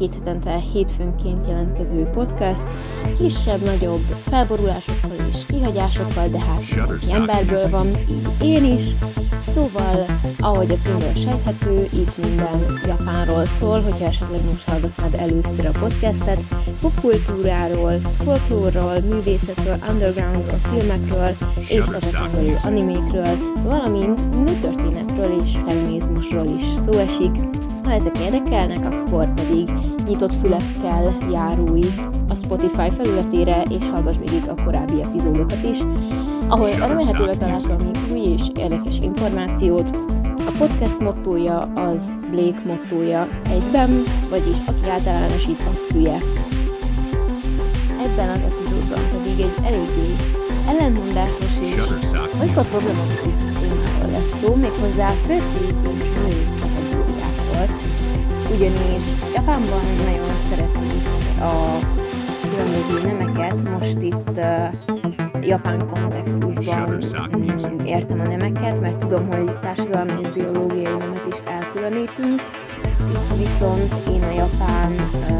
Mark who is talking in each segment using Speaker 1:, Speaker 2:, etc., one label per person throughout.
Speaker 1: Két hetente hétfőnként jelentkező podcast, kisebb-nagyobb felborulásokkal és kihagyásokkal, de hát emberből van, én is. Szóval, ahogy a címről sejthető, itt minden Japánról szól, hogyha esetleg most hallgatnád először a podcastet, popkultúráról, folklórról, művészetről, undergroundról, filmekről, és azokon belül animékről, valamint nőtörténetről és feminizmusról is szó esik. Ha ezek érdekelnek, akkor pedig nyitott fülekkel járulj a Spotify felületére, és hallgass végig a korábbi epizódokat is, ahol remélhetőleg találsz valami új és érdekes információt. A podcast mottója az Blake mottója egyben, vagyis aki általánosít, az hülye. Ebben az epizódban pedig egy eléggé ellentmondásos és
Speaker 2: Music.
Speaker 1: problematikus témáról lesz szó, méghozzá férfi és női kategóriákról. Ugyanis Japánban nagyon szeretik a különböző nemeket, most itt uh, japán kontextusban értem a nemeket, mert tudom, hogy társadalmi és biológiai nemet is elkülönítünk. Itt viszont én a japánok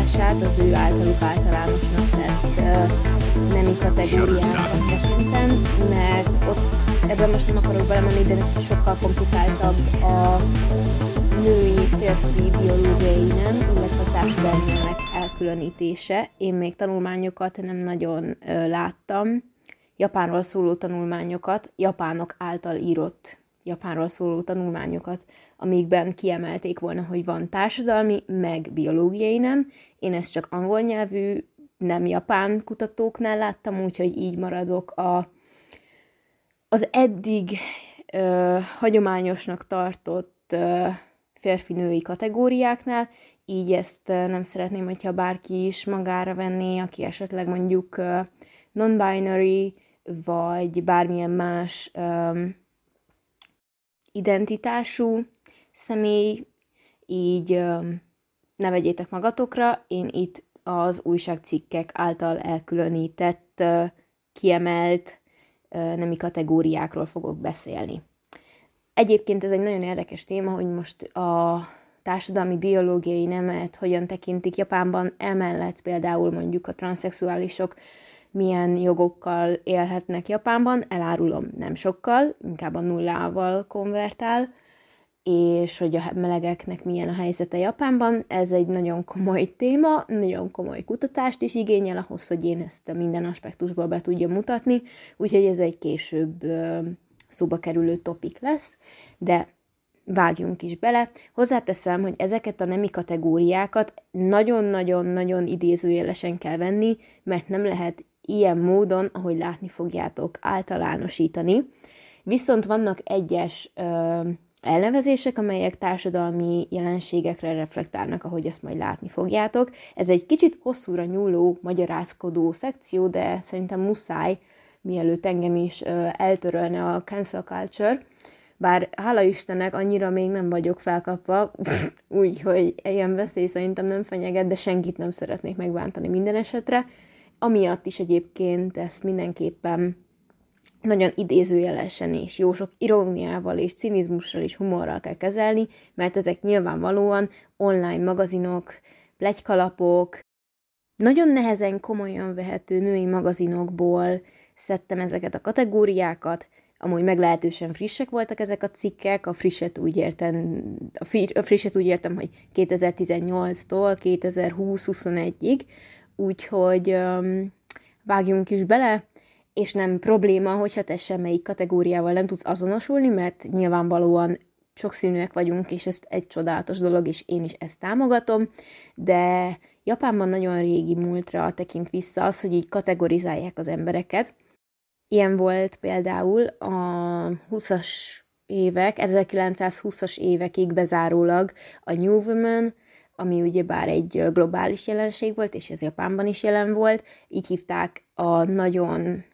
Speaker 1: mentalitását, az ő általuk általánosnak tett uh, nemi kategóriákat tekintem, mert ott ebben most nem akarok belemenni, de sokkal komplikáltabb a női, férfi biológiai nem, illetve a társadalmi elkülönítése. Én még tanulmányokat nem nagyon ö, láttam, Japánról szóló tanulmányokat, japánok által írott Japánról szóló tanulmányokat, amikben kiemelték volna, hogy van társadalmi, meg biológiai nem. Én ezt csak angol nyelvű, nem japán kutatóknál láttam, úgyhogy így maradok a, az eddig ö, hagyományosnak tartott ö, férfi-női kategóriáknál, így ezt nem szeretném, hogyha bárki is magára venné, aki esetleg mondjuk non-binary, vagy bármilyen más ö, identitású személy, így ne vegyétek magatokra, én itt az újságcikkek által elkülönített, kiemelt nemi kategóriákról fogok beszélni. Egyébként ez egy nagyon érdekes téma, hogy most a társadalmi biológiai nemet hogyan tekintik Japánban, emellett például mondjuk a transzexuálisok milyen jogokkal élhetnek Japánban, elárulom nem sokkal, inkább a nullával konvertál, és hogy a melegeknek milyen a helyzete Japánban. Ez egy nagyon komoly téma, nagyon komoly kutatást is igényel ahhoz, hogy én ezt minden aspektusból be tudjam mutatni, úgyhogy ez egy később szóba kerülő topik lesz, de vágjunk is bele. Hozzáteszem, hogy ezeket a nemi kategóriákat nagyon-nagyon-nagyon idézőjelesen kell venni, mert nem lehet ilyen módon, ahogy látni fogjátok, általánosítani. Viszont vannak egyes ö, elnevezések, amelyek társadalmi jelenségekre reflektálnak, ahogy ezt majd látni fogjátok. Ez egy kicsit hosszúra nyúló, magyarázkodó szekció, de szerintem muszáj, mielőtt engem is ö, eltörölne a cancel culture, bár hála Istennek annyira még nem vagyok felkapva, úgyhogy ilyen veszély szerintem nem fenyeget, de senkit nem szeretnék megbántani minden esetre. Amiatt is egyébként ezt mindenképpen nagyon idézőjelesen és jó sok iróniával és cinizmussal és humorral kell kezelni, mert ezek nyilvánvalóan online magazinok, plegykalapok, nagyon nehezen komolyan vehető női magazinokból szedtem ezeket a kategóriákat, amúgy meglehetősen frissek voltak ezek a cikkek, a frisset úgy értem, a, frisset úgy értem, hogy 2018-tól 2020-21-ig, úgyhogy um, vágjunk is bele, és nem probléma, hogyha te semmelyik kategóriával nem tudsz azonosulni, mert nyilvánvalóan sokszínűek vagyunk, és ez egy csodálatos dolog, és én is ezt támogatom, de Japánban nagyon régi múltra tekint vissza az, hogy így kategorizálják az embereket. Ilyen volt például a 20-as évek, 1920-as évekig bezárólag a New Woman, ami ugyebár egy globális jelenség volt, és ez Japánban is jelen volt, így hívták a nagyon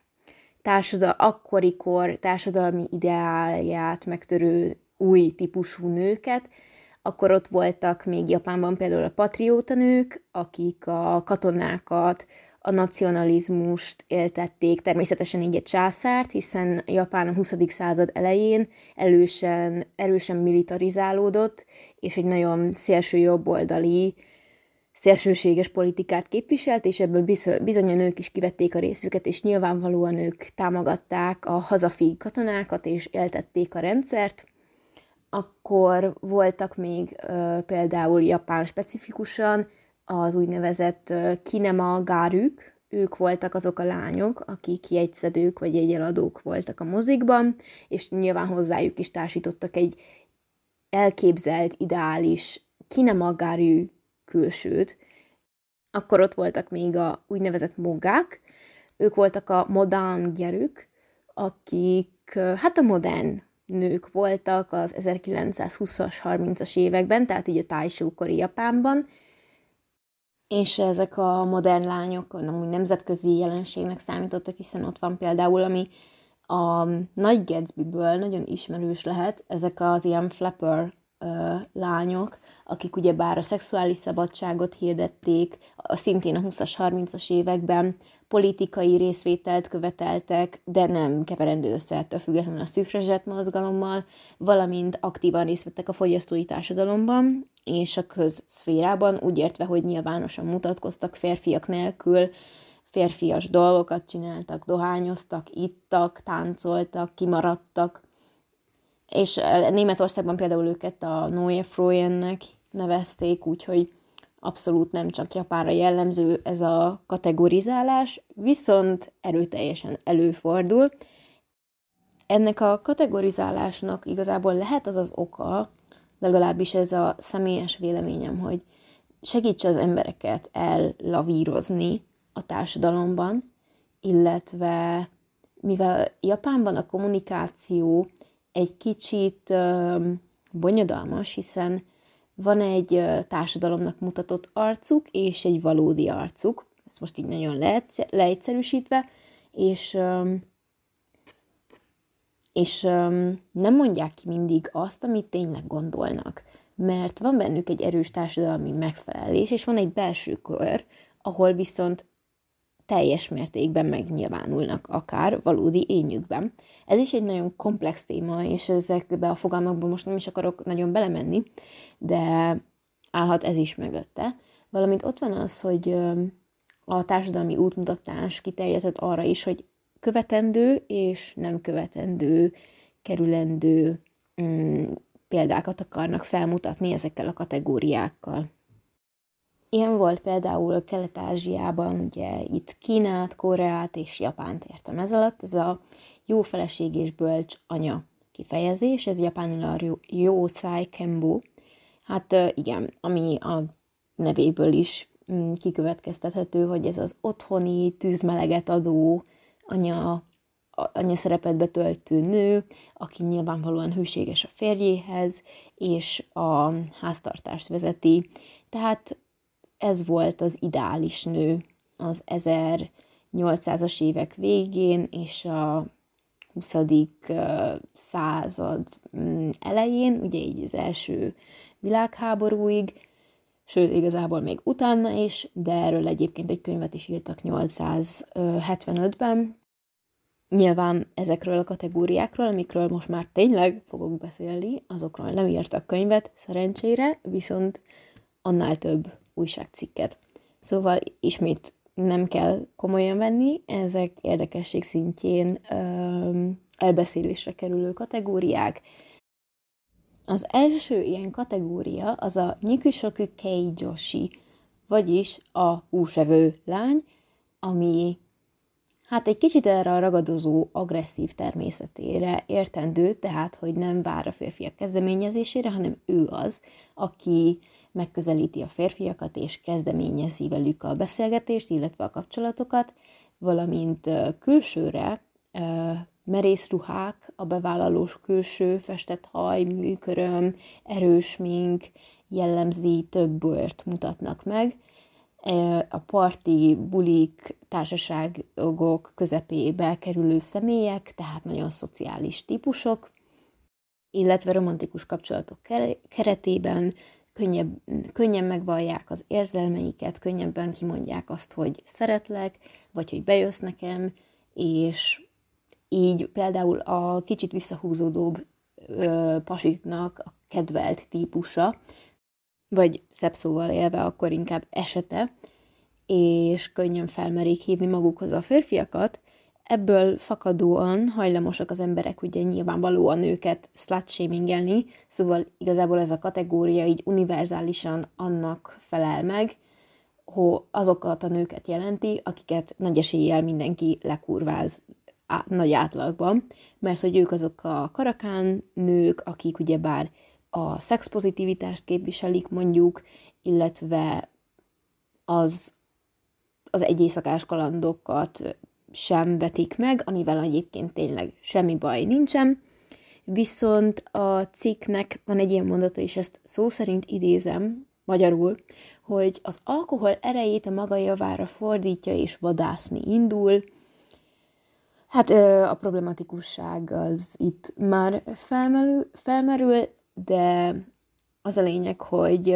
Speaker 1: társadal, akkori kor társadalmi ideálját megtörő új típusú nőket, akkor ott voltak még Japánban például a patrióta nők, akik a katonákat, a nacionalizmust éltették, természetesen így egy császárt, hiszen Japán a 20. század elején erősen, erősen militarizálódott, és egy nagyon szélső jobboldali, szélsőséges politikát képviselt, és ebből bizony a nők is kivették a részüket, és nyilvánvalóan ők támogatták a hazafi katonákat, és éltették a rendszert. Akkor voltak még ö, például Japán specifikusan az úgynevezett kinema gárük, ők voltak azok a lányok, akik jegyszedők vagy jegyeladók voltak a mozikban, és nyilván hozzájuk is társítottak egy elképzelt, ideális kinemagárű külsőt. Akkor ott voltak még a úgynevezett mogák, ők voltak a modern gyerük, akik hát a modern nők voltak az 1920-as, 30-as években, tehát így a tájsókori Japánban, és ezek a modern lányok amúgy nemzetközi jelenségnek számítottak, hiszen ott van például, ami a Nagy Gatsby-ből nagyon ismerős lehet, ezek az ilyen flapper ö, lányok, akik ugyebár a szexuális szabadságot hirdették, a szintén a 20-as, 30-as években politikai részvételt követeltek, de nem keverendő össze ettől függetlenül a szűfrezsett mozgalommal, valamint aktívan részt vettek a fogyasztói társadalomban és a közszférában, úgy értve, hogy nyilvánosan mutatkoztak férfiak nélkül, férfias dolgokat csináltak, dohányoztak, ittak, táncoltak, kimaradtak, és Németországban például őket a Neue Freunnek nevezték, úgyhogy abszolút nem csak Japánra jellemző ez a kategorizálás, viszont erőteljesen előfordul. Ennek a kategorizálásnak igazából lehet az az oka, legalábbis ez a személyes véleményem, hogy segítse az embereket elavírozni a társadalomban, illetve mivel Japánban a kommunikáció egy kicsit bonyodalmas, hiszen van egy társadalomnak mutatott arcuk, és egy valódi arcuk, ezt most így nagyon leegyszerűsítve, és, és nem mondják ki mindig azt, amit tényleg gondolnak, mert van bennük egy erős társadalmi megfelelés, és van egy belső kör, ahol viszont teljes mértékben megnyilvánulnak, akár valódi ényükben. Ez is egy nagyon komplex téma, és ezekbe a fogalmakba most nem is akarok nagyon belemenni, de állhat ez is mögötte. Valamint ott van az, hogy a társadalmi útmutatás kiterjedhet arra is, hogy követendő és nem követendő, kerülendő mm, példákat akarnak felmutatni ezekkel a kategóriákkal. Ilyen volt például Kelet-Ázsiában, ugye itt Kínát, Koreát és Japánt értem ez alatt. Ez a jó feleség és bölcs anya kifejezés, ez japánul a jó száj. Hát igen, ami a nevéből is mm, kikövetkeztethető, hogy ez az otthoni, tűzmeleget adó anya, anya szerepet betöltő nő, aki nyilvánvalóan hűséges a férjéhez, és a háztartást vezeti. Tehát ez volt az ideális nő az 1800-as évek végén és a 20. század mm, elején, ugye így az első világháborúig, sőt, igazából még utána is, de erről egyébként egy könyvet is írtak 875-ben. Nyilván ezekről a kategóriákról, amikről most már tényleg fogok beszélni, azokról nem írtak könyvet, szerencsére, viszont annál több újságcikket. Szóval ismét nem kell komolyan venni, ezek érdekesség szintjén ö, elbeszélésre kerülő kategóriák. Az első ilyen kategória az a Nyikushoku Keijoshi, vagyis a húsevő lány, ami hát egy kicsit erre a ragadozó, agresszív természetére értendő, tehát, hogy nem vár a férfiak kezdeményezésére, hanem ő az, aki megközelíti a férfiakat, és kezdeményezi velük a beszélgetést, illetve a kapcsolatokat, valamint külsőre merész ruhák, a bevállalós külső, festett haj, műköröm, erős mink, jellemzi több bőrt mutatnak meg. A parti, bulik, társaságok közepébe kerülő személyek, tehát nagyon szociális típusok, illetve romantikus kapcsolatok keretében könnyebb, könnyen megvallják az érzelmeiket, könnyebben kimondják azt, hogy szeretlek, vagy hogy bejössz nekem, és így például a kicsit visszahúzódóbb ö, pasiknak a kedvelt típusa, vagy szebb szóval élve akkor inkább esete, és könnyen felmerik hívni magukhoz a férfiakat, ebből fakadóan hajlamosak az emberek ugye nyilvánvalóan őket slut szóval igazából ez a kategória így univerzálisan annak felel meg, hogy azokat a nőket jelenti, akiket nagy eséllyel mindenki lekurváz á, nagy átlagban, mert hogy ők azok a karakán nők, akik ugyebár a szexpozitivitást képviselik mondjuk, illetve az, az egyészakás kalandokat sem vetik meg, amivel egyébként tényleg semmi baj nincsen, viszont a cikknek van egy ilyen mondata, és ezt szó szerint idézem, magyarul, hogy az alkohol erejét a maga javára fordítja és vadászni indul. Hát a problematikusság az itt már felmerül, felmerül de az a lényeg, hogy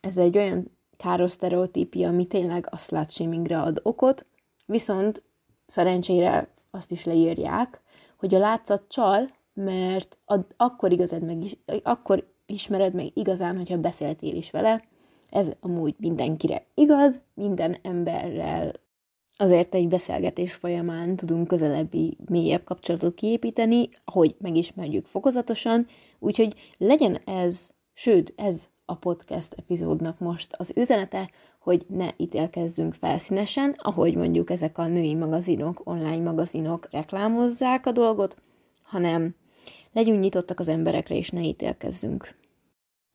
Speaker 1: ez egy olyan káros sztereotípia, ami tényleg a slut ad okot, viszont szerencsére azt is leírják, hogy a látszat csal, mert ad, akkor igazad meg, akkor ismered meg igazán, hogyha beszéltél is vele. Ez amúgy mindenkire igaz, minden emberrel azért egy beszélgetés folyamán tudunk közelebbi, mélyebb kapcsolatot kiépíteni, ahogy megismerjük fokozatosan, úgyhogy legyen ez, sőt, ez a podcast epizódnak most az üzenete, hogy ne ítélkezzünk felszínesen, ahogy mondjuk ezek a női magazinok, online magazinok reklámozzák a dolgot, hanem legyünk nyitottak az emberekre, és ne ítélkezzünk.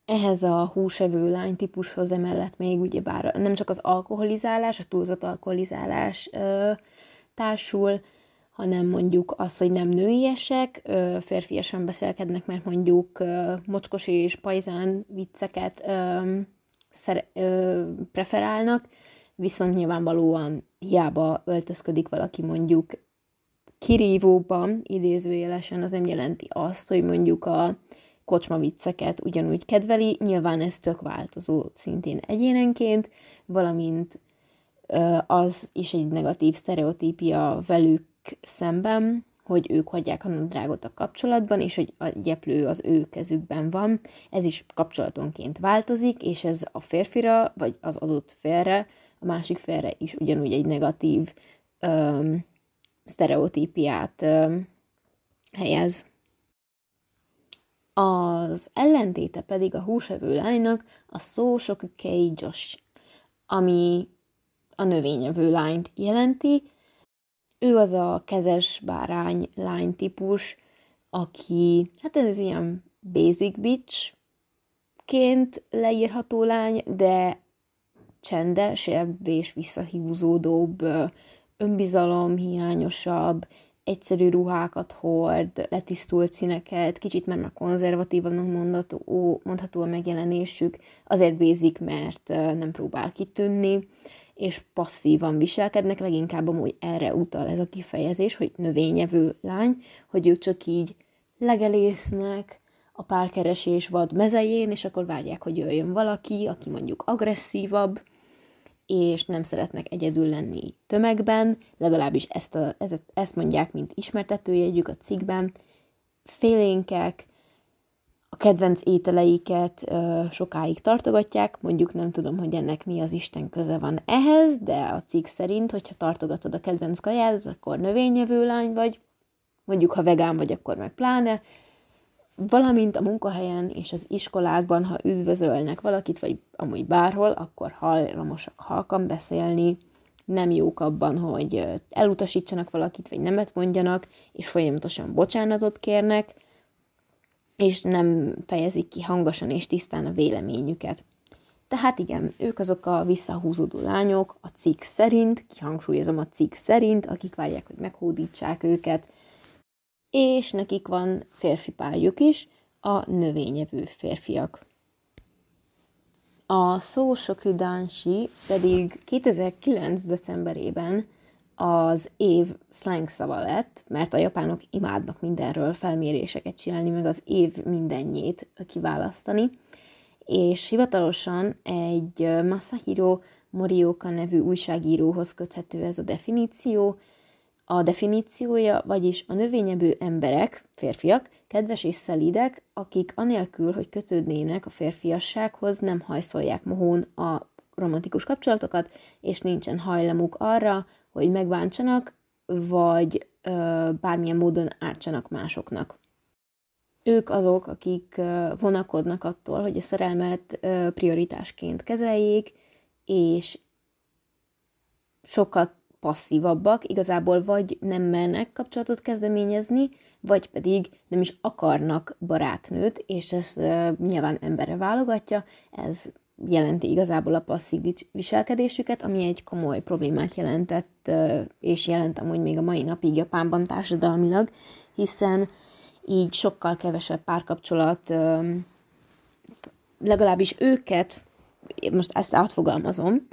Speaker 1: Ehhez a húsevő lány típushoz emellett még ugyebár nem csak az alkoholizálás, a túlzott alkoholizálás ö, társul, hanem mondjuk az, hogy nem nőiesek, ö, férfiasan beszélkednek, mert mondjuk ö, mocskos és pajzán vicceket ö, szer- ö, preferálnak, viszont nyilvánvalóan hiába öltözködik valaki mondjuk kirívóban, idézőjelesen, az nem jelenti azt, hogy mondjuk a kocsma vicceket ugyanúgy kedveli, nyilván ez tök változó szintén egyénenként, valamint az is egy negatív sztereotípia velük szemben, hogy ők hagyják a nadrágot a kapcsolatban, és hogy a gyeplő az ő kezükben van. Ez is kapcsolatonként változik, és ez a férfira, vagy az adott félre, a másik félre is ugyanúgy egy negatív öm, sztereotípiát öm, helyez. Az ellentéte pedig a húsevő lánynak a szó sokükei Josh, ami a növényevő lányt jelenti. Ő az a kezes bárány lány típus, aki, hát ez ilyen basic bitch ként leírható lány, de csendesebb és visszahúzódóbb, önbizalom hiányosabb, egyszerű ruhákat hord, letisztult színeket, kicsit már, már konzervatívan mondható, mondható a megjelenésük, azért bézik, mert nem próbál kitűnni, és passzívan viselkednek, leginkább amúgy erre utal ez a kifejezés, hogy növényevő lány, hogy ők csak így legelésznek a párkeresés vad mezején, és akkor várják, hogy jöjjön valaki, aki mondjuk agresszívabb, és nem szeretnek egyedül lenni tömegben, legalábbis ezt, a, ezt, ezt mondják, mint ismertetőjegyük a cikkben, félénkek, a kedvenc ételeiket ö, sokáig tartogatják, mondjuk nem tudom, hogy ennek mi az Isten köze van ehhez, de a cikk szerint, hogyha tartogatod a kedvenc kajád, akkor növényevő lány vagy, mondjuk ha vegán vagy, akkor meg pláne, valamint a munkahelyen és az iskolákban, ha üdvözölnek valakit, vagy amúgy bárhol, akkor hajlamosak halkan beszélni, nem jók abban, hogy elutasítsanak valakit, vagy nemet mondjanak, és folyamatosan bocsánatot kérnek, és nem fejezik ki hangosan és tisztán a véleményüket. Tehát igen, ők azok a visszahúzódó lányok, a cikk szerint, kihangsúlyozom a cikk szerint, akik várják, hogy meghódítsák őket, és nekik van férfi párjuk is, a növényevő férfiak. A Szósokü Dansi pedig 2009. decemberében az év slang szava lett, mert a japánok imádnak mindenről felméréseket csinálni, meg az év mindennyét kiválasztani, és hivatalosan egy Masahiro Morioka nevű újságíróhoz köthető ez a definíció. A definíciója, vagyis a növényebő emberek, férfiak, kedves és szelidek, akik anélkül, hogy kötődnének a férfiassághoz, nem hajszolják mohón a romantikus kapcsolatokat, és nincsen hajlamuk arra, hogy megbántsanak, vagy ö, bármilyen módon ártsanak másoknak. Ők azok, akik vonakodnak attól, hogy a szerelmet prioritásként kezeljék, és sokkal passzívabbak, igazából vagy nem mernek kapcsolatot kezdeményezni, vagy pedig nem is akarnak barátnőt, és ez nyilván emberre válogatja, ez jelenti igazából a passzív viselkedésüket, ami egy komoly problémát jelentett, és jelent amúgy még a mai napig Japánban társadalmilag, hiszen így sokkal kevesebb párkapcsolat, legalábbis őket, most ezt átfogalmazom,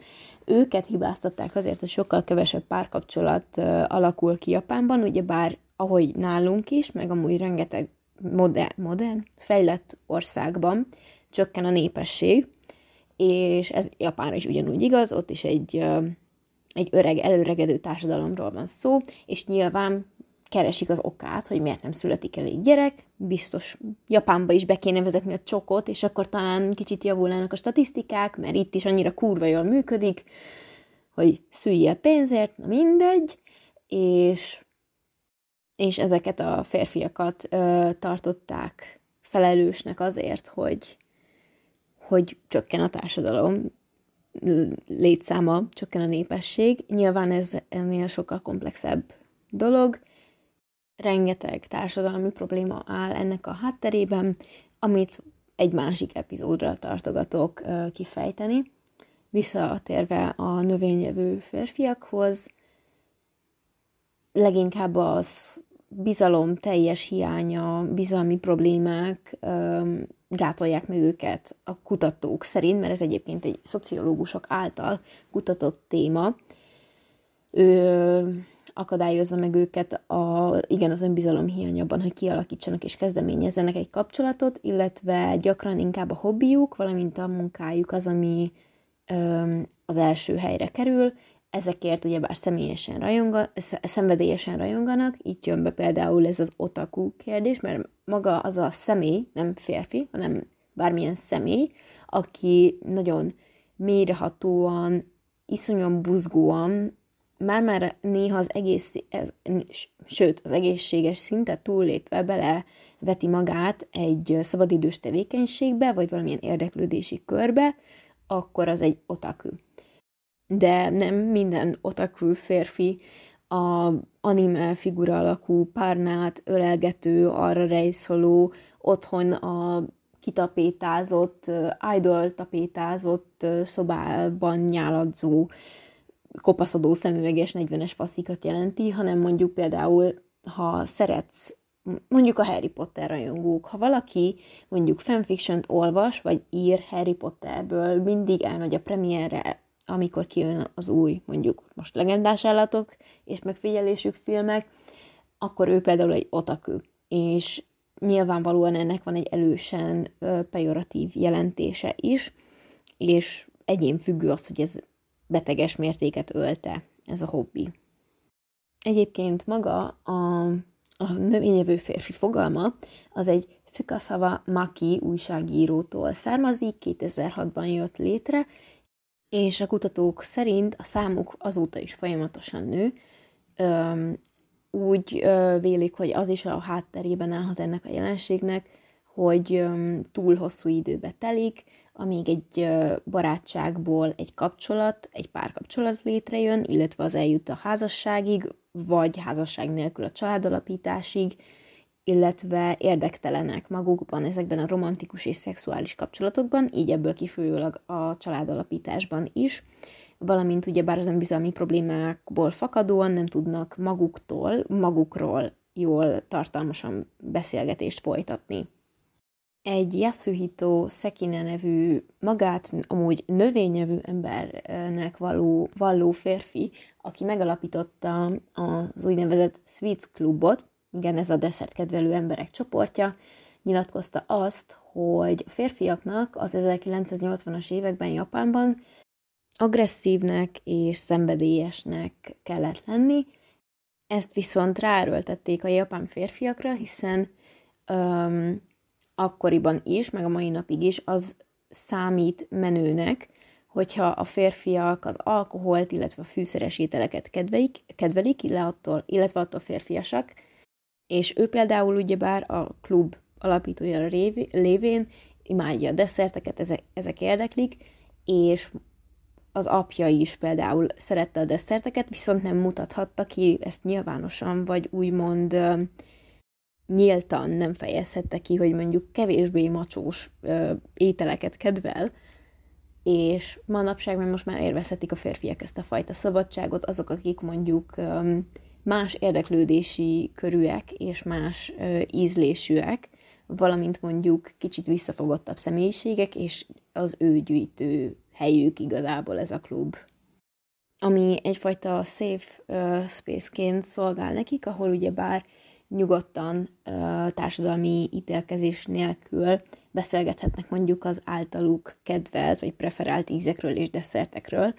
Speaker 1: őket hibáztatták azért, hogy sokkal kevesebb párkapcsolat alakul ki Japánban, ugyebár ahogy nálunk is, meg amúgy rengeteg modern, modern fejlett országban csökken a népesség, és ez Japánra is ugyanúgy igaz, ott is egy, egy öreg, előregedő társadalomról van szó, és nyilván keresik az okát, hogy miért nem születik elég gyerek, biztos Japánba is be kéne vezetni a csokot, és akkor talán kicsit javulnának a statisztikák, mert itt is annyira kurva jól működik, hogy szüljél pénzért, na mindegy, és, és ezeket a férfiakat ö, tartották felelősnek azért, hogy, hogy csökken a társadalom létszáma, csökken a népesség. Nyilván ez ennél sokkal komplexebb dolog. Rengeteg társadalmi probléma áll ennek a hátterében, amit egy másik epizódra tartogatok kifejteni. Visszatérve a növényevő férfiakhoz, leginkább az bizalom teljes hiánya, bizalmi problémák gátolják meg őket a kutatók szerint, mert ez egyébként egy szociológusok által kutatott téma. Ő akadályozza meg őket a, igen, az önbizalom hiányában, hogy kialakítsanak és kezdeményezzenek egy kapcsolatot, illetve gyakran inkább a hobbiuk, valamint a munkájuk az, ami öm, az első helyre kerül, ezekért ugyebár személyesen rajonga, szenvedélyesen rajonganak, itt jön be például ez az otaku kérdés, mert maga az a személy, nem férfi, hanem bármilyen személy, aki nagyon mélyrehatóan, iszonyan buzgóan, már-már néha az egész, ez, sőt, az egészséges szintet túllépve bele veti magát egy szabadidős tevékenységbe, vagy valamilyen érdeklődési körbe, akkor az egy otaku de nem minden otaku férfi a anime figura alakú párnát ölelgető, arra rejszoló, otthon a kitapétázott, idol tapétázott szobában nyáladzó, kopaszodó szemüveges 40-es faszikat jelenti, hanem mondjuk például, ha szeretsz mondjuk a Harry Potter rajongók, ha valaki mondjuk fanfiction olvas, vagy ír Harry Potterből, mindig elmegy a premierre amikor kijön az új, mondjuk most legendás állatok és megfigyelésük filmek, akkor ő például egy otaku, és nyilvánvalóan ennek van egy elősen pejoratív jelentése is, és egyén függő az, hogy ez beteges mértéket ölte, ez a hobbi. Egyébként maga a, a növényevő férfi fogalma az egy Fukasava Maki újságírótól származik, 2006-ban jött létre, és a kutatók szerint a számuk azóta is folyamatosan nő. Úgy vélik, hogy az is a hátterében állhat ennek a jelenségnek, hogy túl hosszú időbe telik, amíg egy barátságból egy kapcsolat, egy párkapcsolat létrejön, illetve az eljut a házasságig, vagy házasság nélkül a családalapításig, illetve érdektelenek magukban ezekben a romantikus és szexuális kapcsolatokban, így ebből kifolyólag a családalapításban is, valamint ugyebár az önbizalmi problémákból fakadóan nem tudnak maguktól, magukról jól, tartalmasan beszélgetést folytatni. Egy Yasuhito Sekine nevű, magát amúgy növényevű embernek való, valló férfi, aki megalapította az úgynevezett Sweets Clubot, igen, ez a desszert kedvelő emberek csoportja, nyilatkozta azt, hogy férfiaknak az 1980-as években Japánban agresszívnek és szenvedélyesnek kellett lenni, ezt viszont ráerőltették a japán férfiakra, hiszen öm, akkoriban is, meg a mai napig is az számít menőnek, hogyha a férfiak az alkoholt, illetve a fűszeres ételeket kedvelik, kedvelik attól, illetve attól férfiasak, és ő például ugyebár a klub alapítója lévén imádja a desszerteket, ezek, ezek érdeklik, és az apja is például szerette a desszerteket, viszont nem mutathatta ki ezt nyilvánosan, vagy úgymond uh, nyíltan nem fejezhette ki, hogy mondjuk kevésbé macsós uh, ételeket kedvel, és manapság meg most már érvezhetik a férfiak ezt a fajta szabadságot, azok, akik mondjuk um, más érdeklődési körűek és más ízlésűek, valamint mondjuk kicsit visszafogottabb személyiségek, és az ő gyűjtő helyük igazából ez a klub. Ami egyfajta safe space-ként szolgál nekik, ahol ugyebár nyugodtan uh, társadalmi ítélkezés nélkül beszélgethetnek mondjuk az általuk kedvelt vagy preferált ízekről és desszertekről,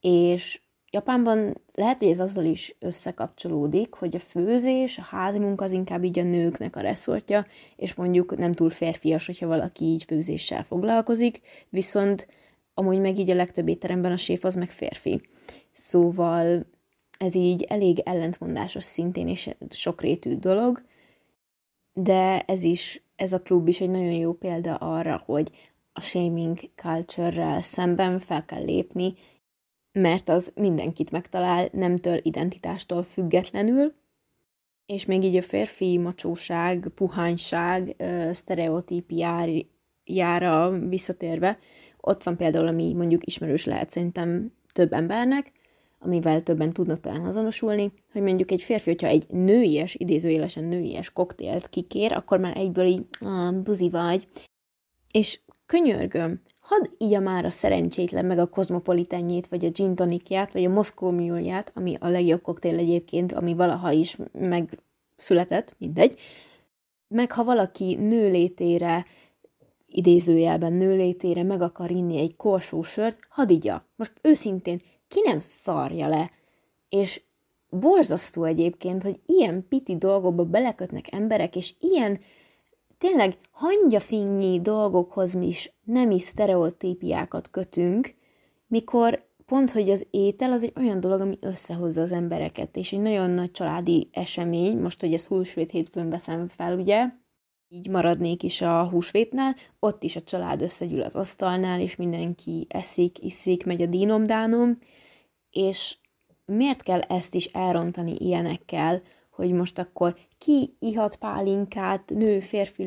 Speaker 1: és Japánban lehet, hogy ez azzal is összekapcsolódik, hogy a főzés, a házi munka az inkább így a nőknek a reszortja, és mondjuk nem túl férfias, hogyha valaki így főzéssel foglalkozik, viszont amúgy meg így a legtöbb étteremben a séf az meg férfi. Szóval ez így elég ellentmondásos szintén, és sokrétű dolog, de ez is, ez a klub is egy nagyon jó példa arra, hogy a shaming culture-rel szemben fel kell lépni, mert az mindenkit megtalál, nemtől identitástól függetlenül, és még így a férfi macsóság, puhányság, sztereotípiára visszatérve, ott van például, ami mondjuk ismerős lehet szerintem több embernek, amivel többen tudnak talán azonosulni, hogy mondjuk egy férfi, hogyha egy nőies, idézőjelesen nőies koktélt kikér, akkor már egyből így, ah, buzi vagy. És könyörgöm, hadd ígya már a szerencsétlen meg a kozmopolitenjét, vagy a gin tonikját, vagy a Moszkó Mulját, ami a legjobb koktél egyébként, ami valaha is megszületett, mindegy. Meg ha valaki nőlétére idézőjelben nőlétére meg akar inni egy korsó sört, hadd igya. Most őszintén, ki nem szarja le? És borzasztó egyébként, hogy ilyen piti dolgokba belekötnek emberek, és ilyen tényleg hangyafényi dolgokhoz mi is nemi sztereotípiákat kötünk, mikor pont, hogy az étel az egy olyan dolog, ami összehozza az embereket, és egy nagyon nagy családi esemény, most, hogy ez húsvét hétfőn veszem fel, ugye, így maradnék is a húsvétnál, ott is a család összegyűl az asztalnál, és mindenki eszik, iszik, megy a dínomdánom, és miért kell ezt is elrontani ilyenekkel, hogy most akkor ki ihat pálinkát nő-férfi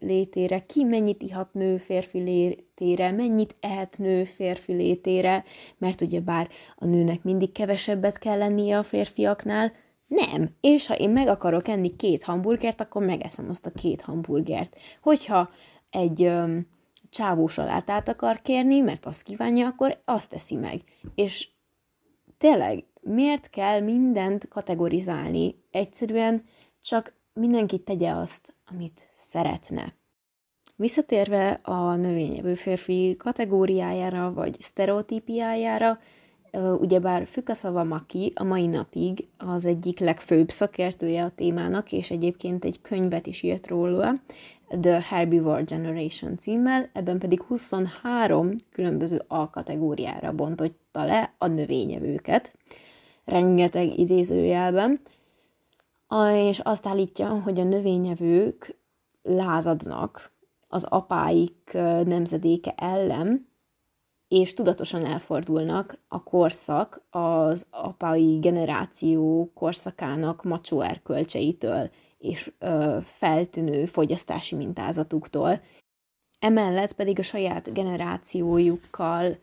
Speaker 1: létére, ki mennyit ihat nő-férfi létére, mennyit ehet nő-férfi létére, mert ugye bár a nőnek mindig kevesebbet kell lennie a férfiaknál, nem. És ha én meg akarok enni két hamburgert, akkor megeszem azt a két hamburgert. Hogyha egy öm, csávó salátát akar kérni, mert azt kívánja, akkor azt teszi meg. És tényleg, miért kell mindent kategorizálni? Egyszerűen csak mindenki tegye azt, amit szeretne. Visszatérve a növényevő férfi kategóriájára, vagy sztereotípiájára, ugyebár Fukasava Maki a mai napig az egyik legfőbb szakértője a témának, és egyébként egy könyvet is írt róla, The Herbivore Generation címmel, ebben pedig 23 különböző alkategóriára bontotta le a növényevőket, rengeteg idézőjelben, és azt állítja, hogy a növényevők lázadnak az apáik nemzedéke ellen, és tudatosan elfordulnak a korszak az apai generáció korszakának macsó erkölcseitől és ö, feltűnő fogyasztási mintázatuktól. Emellett pedig a saját generációjukkal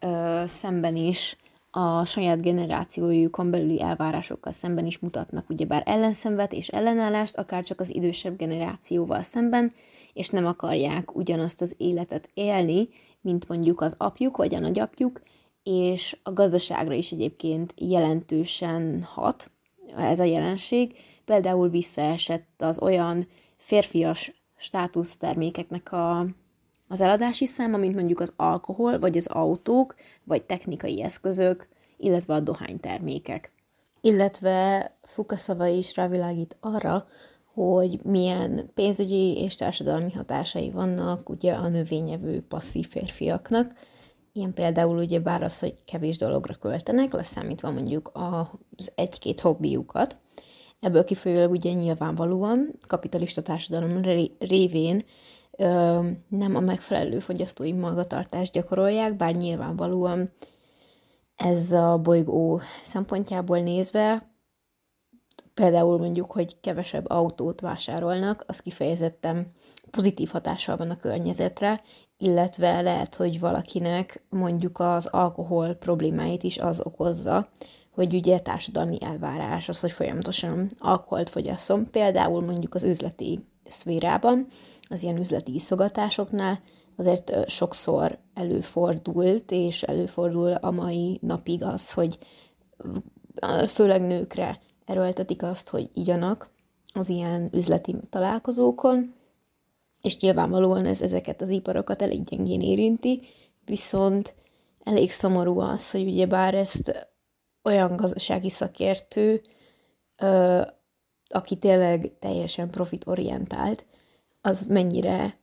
Speaker 1: ö, szemben is a saját generációjukon belüli elvárásokkal szemben is mutatnak ugyebár ellenszenvet és ellenállást, akár csak az idősebb generációval szemben, és nem akarják ugyanazt az életet élni, mint mondjuk az apjuk vagy a nagyapjuk, és a gazdaságra is egyébként jelentősen hat ez a jelenség. Például visszaesett az olyan férfias státusztermékeknek a, az eladási száma, mint mondjuk az alkohol, vagy az autók, vagy technikai eszközök, illetve a dohánytermékek. Illetve Fukaszava is rávilágít arra, hogy milyen pénzügyi és társadalmi hatásai vannak ugye a növényevő passzív férfiaknak. Ilyen például ugye bár az, hogy kevés dologra költenek, leszámítva mondjuk az egy-két hobbiukat. Ebből kifolyólag ugye nyilvánvalóan kapitalista társadalom révén ö, nem a megfelelő fogyasztói magatartást gyakorolják, bár nyilvánvalóan ez a bolygó szempontjából nézve például mondjuk, hogy kevesebb autót vásárolnak, az kifejezetten pozitív hatással van a környezetre, illetve lehet, hogy valakinek mondjuk az alkohol problémáit is az okozza, hogy ugye társadalmi elvárás az, hogy folyamatosan alkoholt fogyasszom, például mondjuk az üzleti szférában, az ilyen üzleti iszogatásoknál, azért sokszor előfordult, és előfordul a mai napig az, hogy főleg nőkre erőltetik azt, hogy igyanak az ilyen üzleti találkozókon, és nyilvánvalóan ez ezeket az iparokat elég gyengén érinti, viszont elég szomorú az, hogy ugye bár ezt olyan gazdasági szakértő, aki tényleg teljesen profitorientált, az mennyire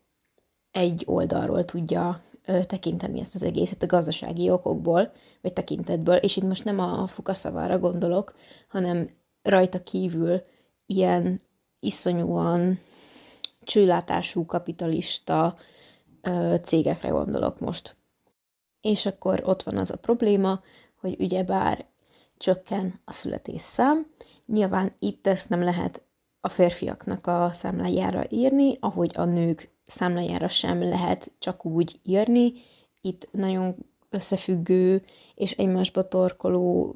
Speaker 1: egy oldalról tudja tekinteni ezt az egészet a gazdasági okokból, vagy tekintetből, és itt most nem a fukaszavára gondolok, hanem rajta kívül ilyen iszonyúan csőlátású kapitalista cégekre gondolok most. És akkor ott van az a probléma, hogy ugyebár csökken a születésszám. Nyilván itt ezt nem lehet a férfiaknak a számlájára írni, ahogy a nők számlájára sem lehet csak úgy írni. Itt nagyon összefüggő és egymásba torkoló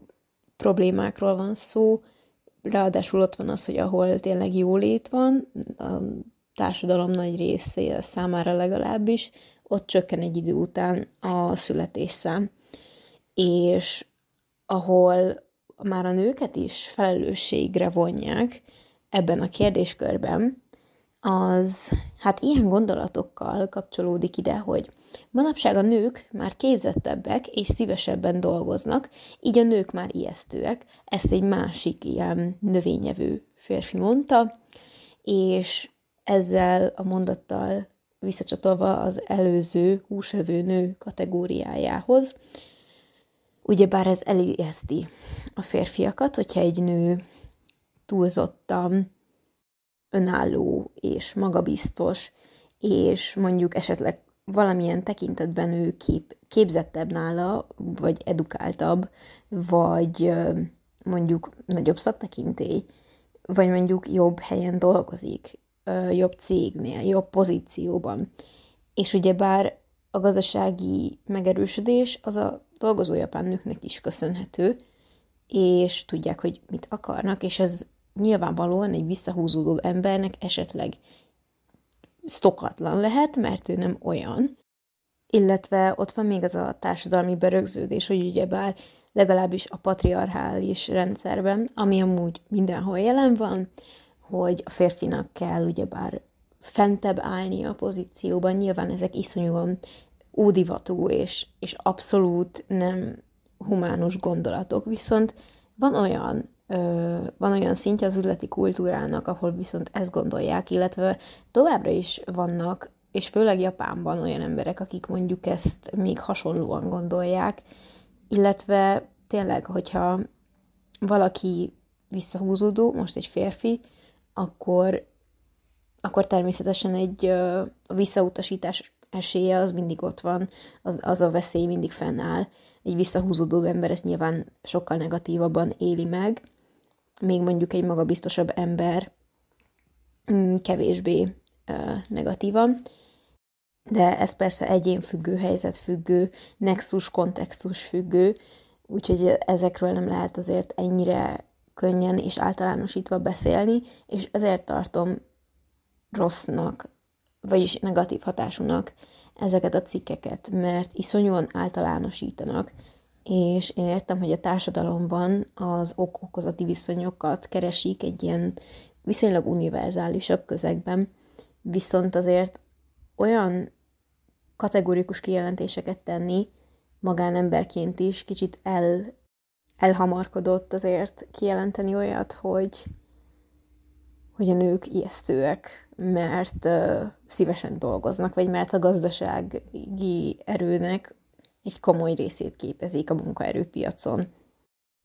Speaker 1: problémákról van szó, Ráadásul ott van az, hogy ahol tényleg jólét van, a társadalom nagy része számára legalábbis, ott csökken egy idő után a születésszám. És ahol már a nőket is felelősségre vonják ebben a kérdéskörben, az hát ilyen gondolatokkal kapcsolódik ide, hogy Manapság a nők már képzettebbek és szívesebben dolgoznak, így a nők már ijesztőek. Ezt egy másik ilyen növényevő férfi mondta, és ezzel a mondattal visszacsatolva az előző húsevő nő kategóriájához, ugyebár ez elijeszti a férfiakat, hogyha egy nő túlzottan önálló és magabiztos, és mondjuk esetleg valamilyen tekintetben ő kép, képzettebb nála, vagy edukáltabb, vagy mondjuk nagyobb szaktekintély, vagy mondjuk jobb helyen dolgozik, jobb cégnél, jobb pozícióban. És ugyebár a gazdasági megerősödés az a dolgozó japán nőknek is köszönhető, és tudják, hogy mit akarnak, és ez nyilvánvalóan egy visszahúzódó embernek esetleg szokatlan lehet, mert ő nem olyan. Illetve ott van még az a társadalmi berögződés, hogy ugyebár legalábbis a patriarchális rendszerben, ami amúgy mindenhol jelen van, hogy a férfinak kell ugyebár fentebb állni a pozícióban. Nyilván ezek iszonyúan ódivatú és, és abszolút nem humánus gondolatok, viszont van olyan van olyan szintje az üzleti kultúrának, ahol viszont ezt gondolják, illetve továbbra is vannak, és főleg Japánban olyan emberek, akik mondjuk ezt még hasonlóan gondolják, illetve tényleg, hogyha valaki visszahúzódó, most egy férfi, akkor akkor természetesen egy a visszautasítás esélye az mindig ott van, az, az a veszély mindig fennáll. Egy visszahúzódó ember ezt nyilván sokkal negatívabban éli meg, még mondjuk egy magabiztosabb ember mm, kevésbé negatívan. De ez persze egyénfüggő, helyzetfüggő, nexus, kontextus függő, úgyhogy ezekről nem lehet azért ennyire könnyen és általánosítva beszélni, és ezért tartom rossznak, vagyis negatív hatásúnak ezeket a cikkeket, mert iszonyúan általánosítanak, és én értem, hogy a társadalomban az ok-okozati viszonyokat keresik egy ilyen viszonylag univerzálisabb közegben, viszont azért olyan kategórikus kijelentéseket tenni magánemberként is kicsit el, elhamarkodott azért kijelenteni olyat, hogy, hogy a nők ijesztőek, mert uh, szívesen dolgoznak, vagy mert a gazdasági erőnek egy komoly részét képezik a munkaerőpiacon.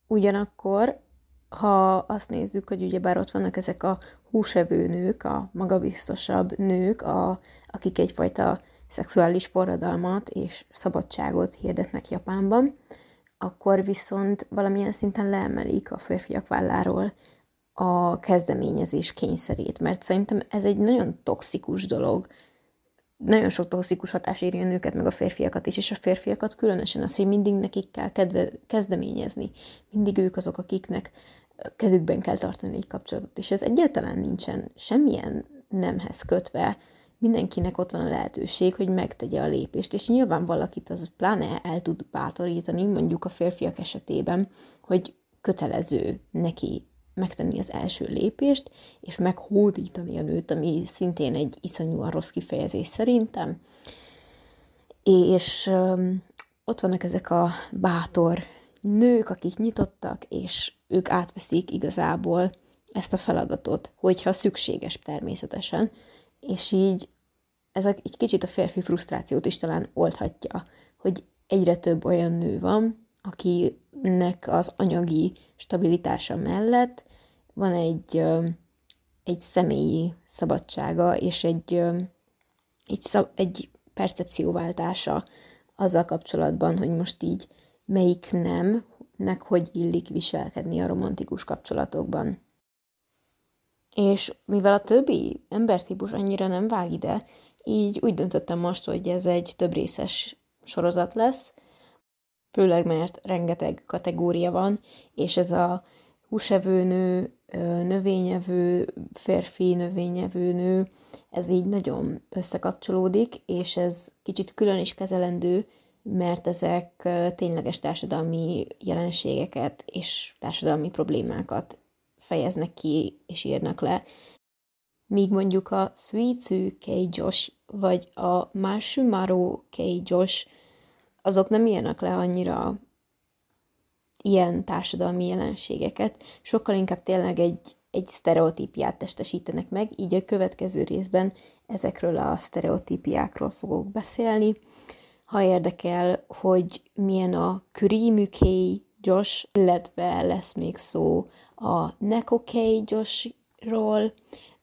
Speaker 1: Ugyanakkor, ha azt nézzük, hogy ugyebár ott vannak ezek a húsevő nők, a magabiztosabb nők, a, akik egyfajta szexuális forradalmat és szabadságot hirdetnek Japánban, akkor viszont valamilyen szinten leemelik a férfiak válláról a kezdeményezés kényszerét, mert szerintem ez egy nagyon toxikus dolog. Nagyon sok toxikus hatás éri a nőket, meg a férfiakat is, és a férfiakat különösen az, hogy mindig nekik kell kedve, kezdeményezni. Mindig ők azok, akiknek kezükben kell tartani egy kapcsolatot, és ez egyáltalán nincsen semmilyen nemhez kötve, mindenkinek ott van a lehetőség, hogy megtegye a lépést, és nyilván valakit az pláne el tud bátorítani, mondjuk a férfiak esetében, hogy kötelező neki megtenni az első lépést, és meghódítani a nőt, ami szintén egy iszonyúan rossz kifejezés szerintem. És um, ott vannak ezek a bátor nők, akik nyitottak, és ők átveszik igazából ezt a feladatot, hogyha szükséges természetesen, és így ez egy kicsit a férfi frusztrációt is talán oldhatja, hogy egyre több olyan nő van, akinek az anyagi stabilitása mellett van egy, egy személyi szabadsága és egy, egy, szab, egy percepcióváltása azzal kapcsolatban, hogy most így melyik nemnek hogy illik viselkedni a romantikus kapcsolatokban. És mivel a többi embertípus annyira nem vág ide, így úgy döntöttem most, hogy ez egy több részes sorozat lesz, főleg mert rengeteg kategória van, és ez a húsevő nő, növényevő, férfi növényevő nő, ez így nagyon összekapcsolódik, és ez kicsit külön is kezelendő, mert ezek tényleges társadalmi jelenségeket és társadalmi problémákat fejeznek ki és írnak le. Míg mondjuk a Suizu Josh vagy a Masumaro Josh, azok nem írnak le annyira ilyen társadalmi jelenségeket, sokkal inkább tényleg egy, egy sztereotípiát testesítenek meg, így a következő részben ezekről a sztereotípiákról fogok beszélni. Ha érdekel, hogy milyen a Kurimuké Josh, illetve lesz még szó a Nekoké Joshról,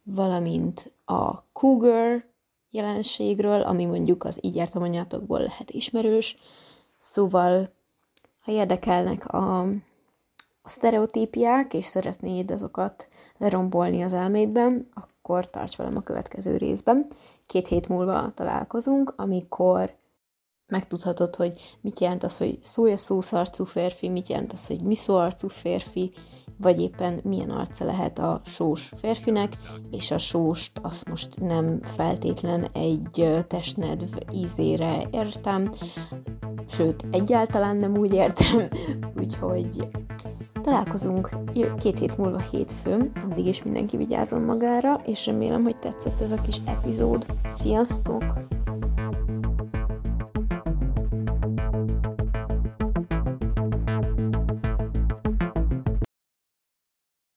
Speaker 1: valamint a Cougar jelenségről, ami mondjuk az így anyátokból lehet ismerős. Szóval ha érdekelnek a, a sztereotípiák, és szeretnéd azokat lerombolni az elmédben, akkor tarts velem a következő részben. Két hét múlva találkozunk, amikor megtudhatod, hogy mit jelent az, hogy szója szószarcú férfi, mit jelent az, hogy miszóarcú férfi, vagy éppen milyen arca lehet a sós férfinek, és a sóst azt most nem feltétlen egy testnedv ízére értem, sőt, egyáltalán nem úgy értem, úgyhogy találkozunk két hét múlva hétfőn, addig is mindenki vigyázzon magára, és remélem, hogy tetszett ez a kis epizód. Sziasztok!